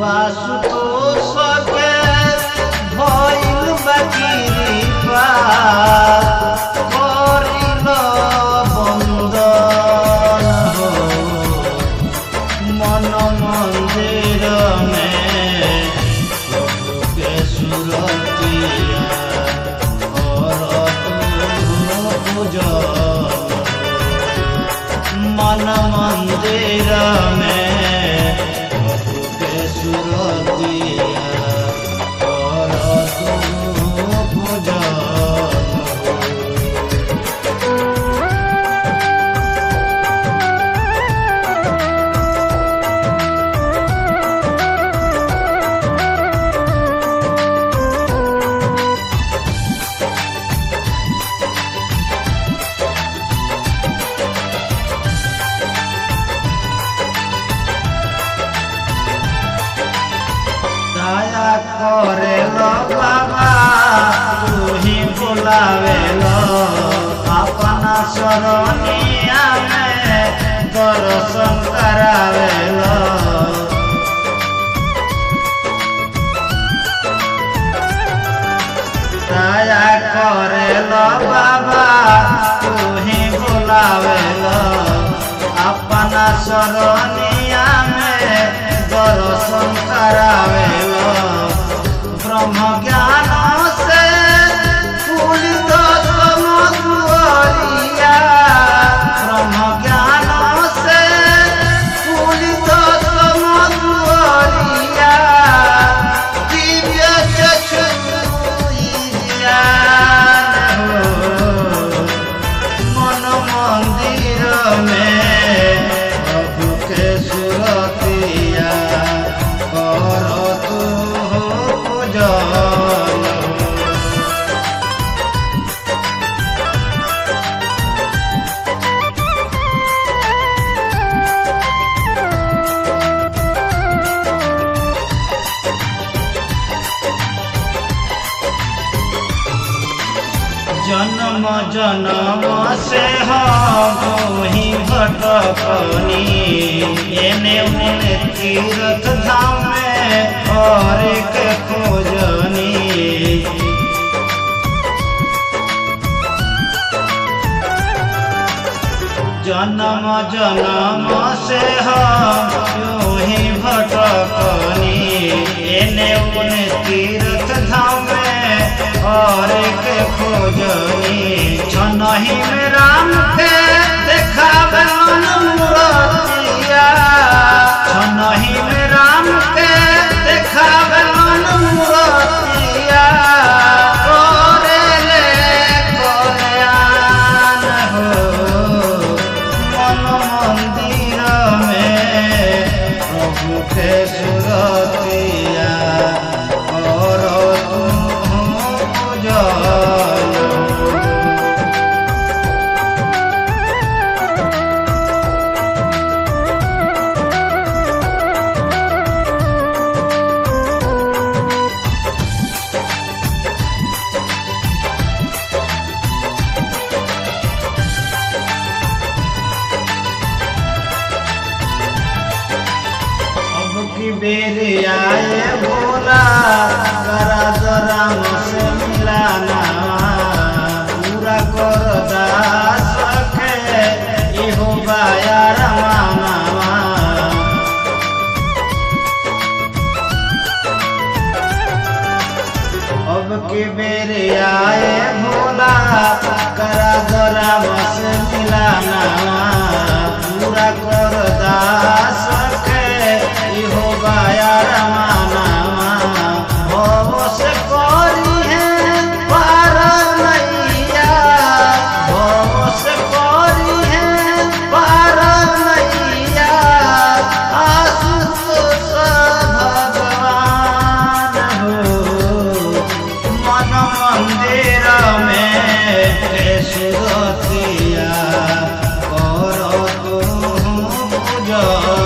वासुतोषके स भो पा रती বোলাবেলো আপনা শরণিয়া দর্শন করাবেলো দয়া করেল বাবা, তুহি বোলাবেলো আপনা শরণিয়া দর্শন করাবেলো ব্রহ্ম জ্ঞান जन्म जन्म से हम ही भटकनी एने उने तीर्थ धाम में और के खोजनी। जन्म जन्म से हम ভজনী ছনহিম রাম ফে দেখাবেন মুরতিয়া ছনহিম রাম ফে দেখাবেন মুরতিয়া করেলে করেয়ান হো। মন মন্দির মে প্রভু ফে সুরতিয়া किया Oh.